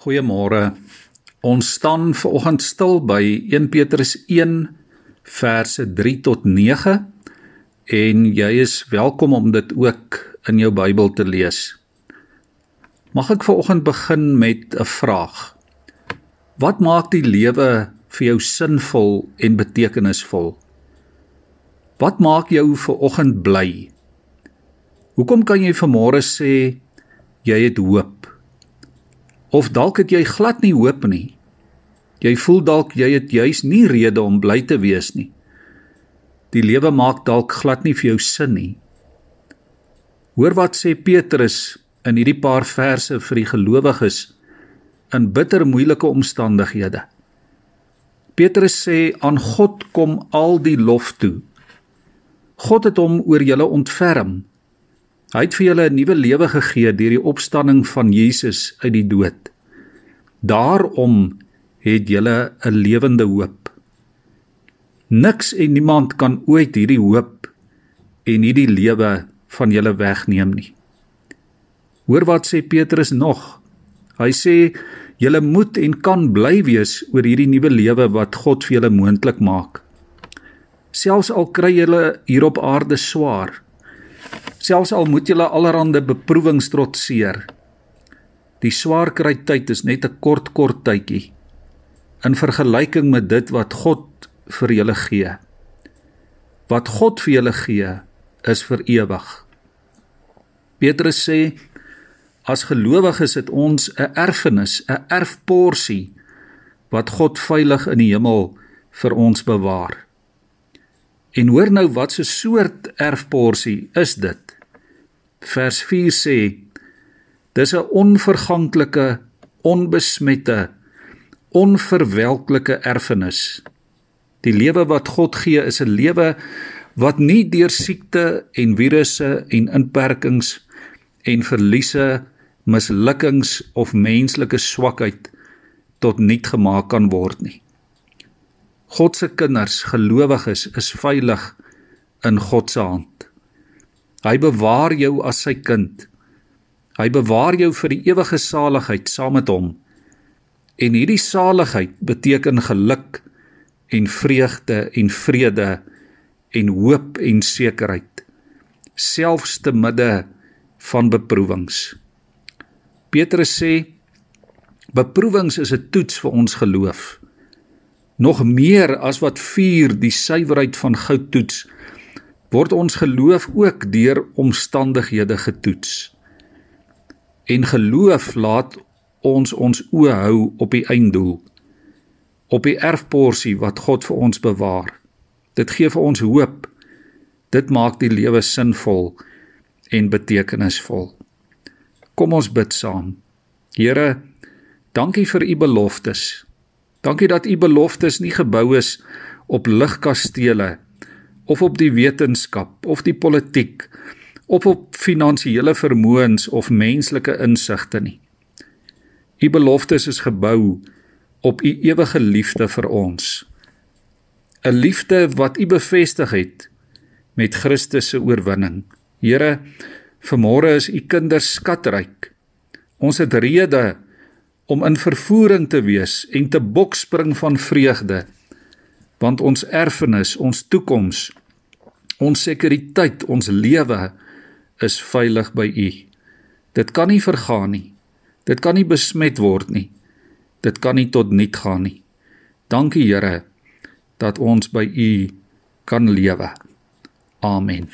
Goeiemôre. Ons staan vanoggend stil by 1 Petrus 1 verse 3 tot 9 en jy is welkom om dit ook in jou Bybel te lees. Mag ek vanoggend begin met 'n vraag. Wat maak die lewe vir jou sinvol en betekenisvol? Wat maak jou vanoggend bly? Hoekom kan jy vanmôre sê jy het hoop? Of dalk het jy glad nie hoop nie. Jy voel dalk jy het juis nie rede om bly te wees nie. Die lewe maak dalk glad nie vir jou sin nie. Hoor wat sê Petrus in hierdie paar verse vir die gelowiges in bitter moeilike omstandighede. Petrus sê aan God kom al die lof toe. God het hom oor julle ontferm Hy het vir julle 'n nuwe lewe gegee deur die opstanding van Jesus uit die dood. Daarom het julle 'n lewende hoop. Niks en niemand kan ooit hierdie hoop en hierdie lewe van julle wegneem nie. Hoor wat sê Petrus nog? Hy sê julle moet en kan bly wees oor hierdie nuwe lewe wat God vir julle moontlik maak. Selfs al kry julle hier op aarde swaar, Selfs al moet jy allerhande beproewings trotseer. Die swaar kry tyd is net 'n kort kort tydjie in vergelyking met dit wat God vir julle gee. Wat God vir julle gee is vir ewig. Petrus sê as gelowiges het ons 'n erfenis, 'n erfporsie wat God veilig in die hemel vir ons bewaar. En hoor nou wat 'n soort erfporsie is dit? Vers 4 sê: Dis 'n onverganklike, onbesmette, onverwelklike erfenis. Die lewe wat God gee is 'n lewe wat nie deur siekte en virusse en inperkings en verliese, mislukkings of menslike swakheid tot niet gemaak kan word nie. God se kinders, gelowiges, is veilig in God se hand. Hy bewaar jou as sy kind. Hy bewaar jou vir die ewige saligheid saam met hom. En hierdie saligheid beteken geluk en vreugde en vrede en hoop en sekerheid selfs te midde van beproewings. Petrus sê beproewings is 'n toets vir ons geloof nog meer as wat vuur die suiwerheid van goud toets word ons geloof ook deur omstandighede getoets. En geloof laat ons ons oë hou op die einddoel op die erfporsie wat God vir ons bewaar. Dit gee vir ons hoop. Dit maak die lewe sinvol en betekenisvol. Kom ons bid saam. Here dankie vir u beloftes. Dankie dat u beloftes nie gebou is op ligkastele of op die wetenskap of die politiek of op finansiële vermoëns of menslike insigte nie. U beloftes is gebou op u ewige liefde vir ons. 'n Liefde wat u bevestig het met Christus se oorwinning. Here, vanmôre is u kinders skatryk. Ons het rede om in vervoering te wees en te bokspring van vreugde want ons erfenis, ons toekoms, ons sekuriteit, ons lewe is veilig by U. Dit kan nie vergaan nie. Dit kan nie besmet word nie. Dit kan nie tot niet gaan nie. Dankie Here dat ons by U kan lewe. Amen.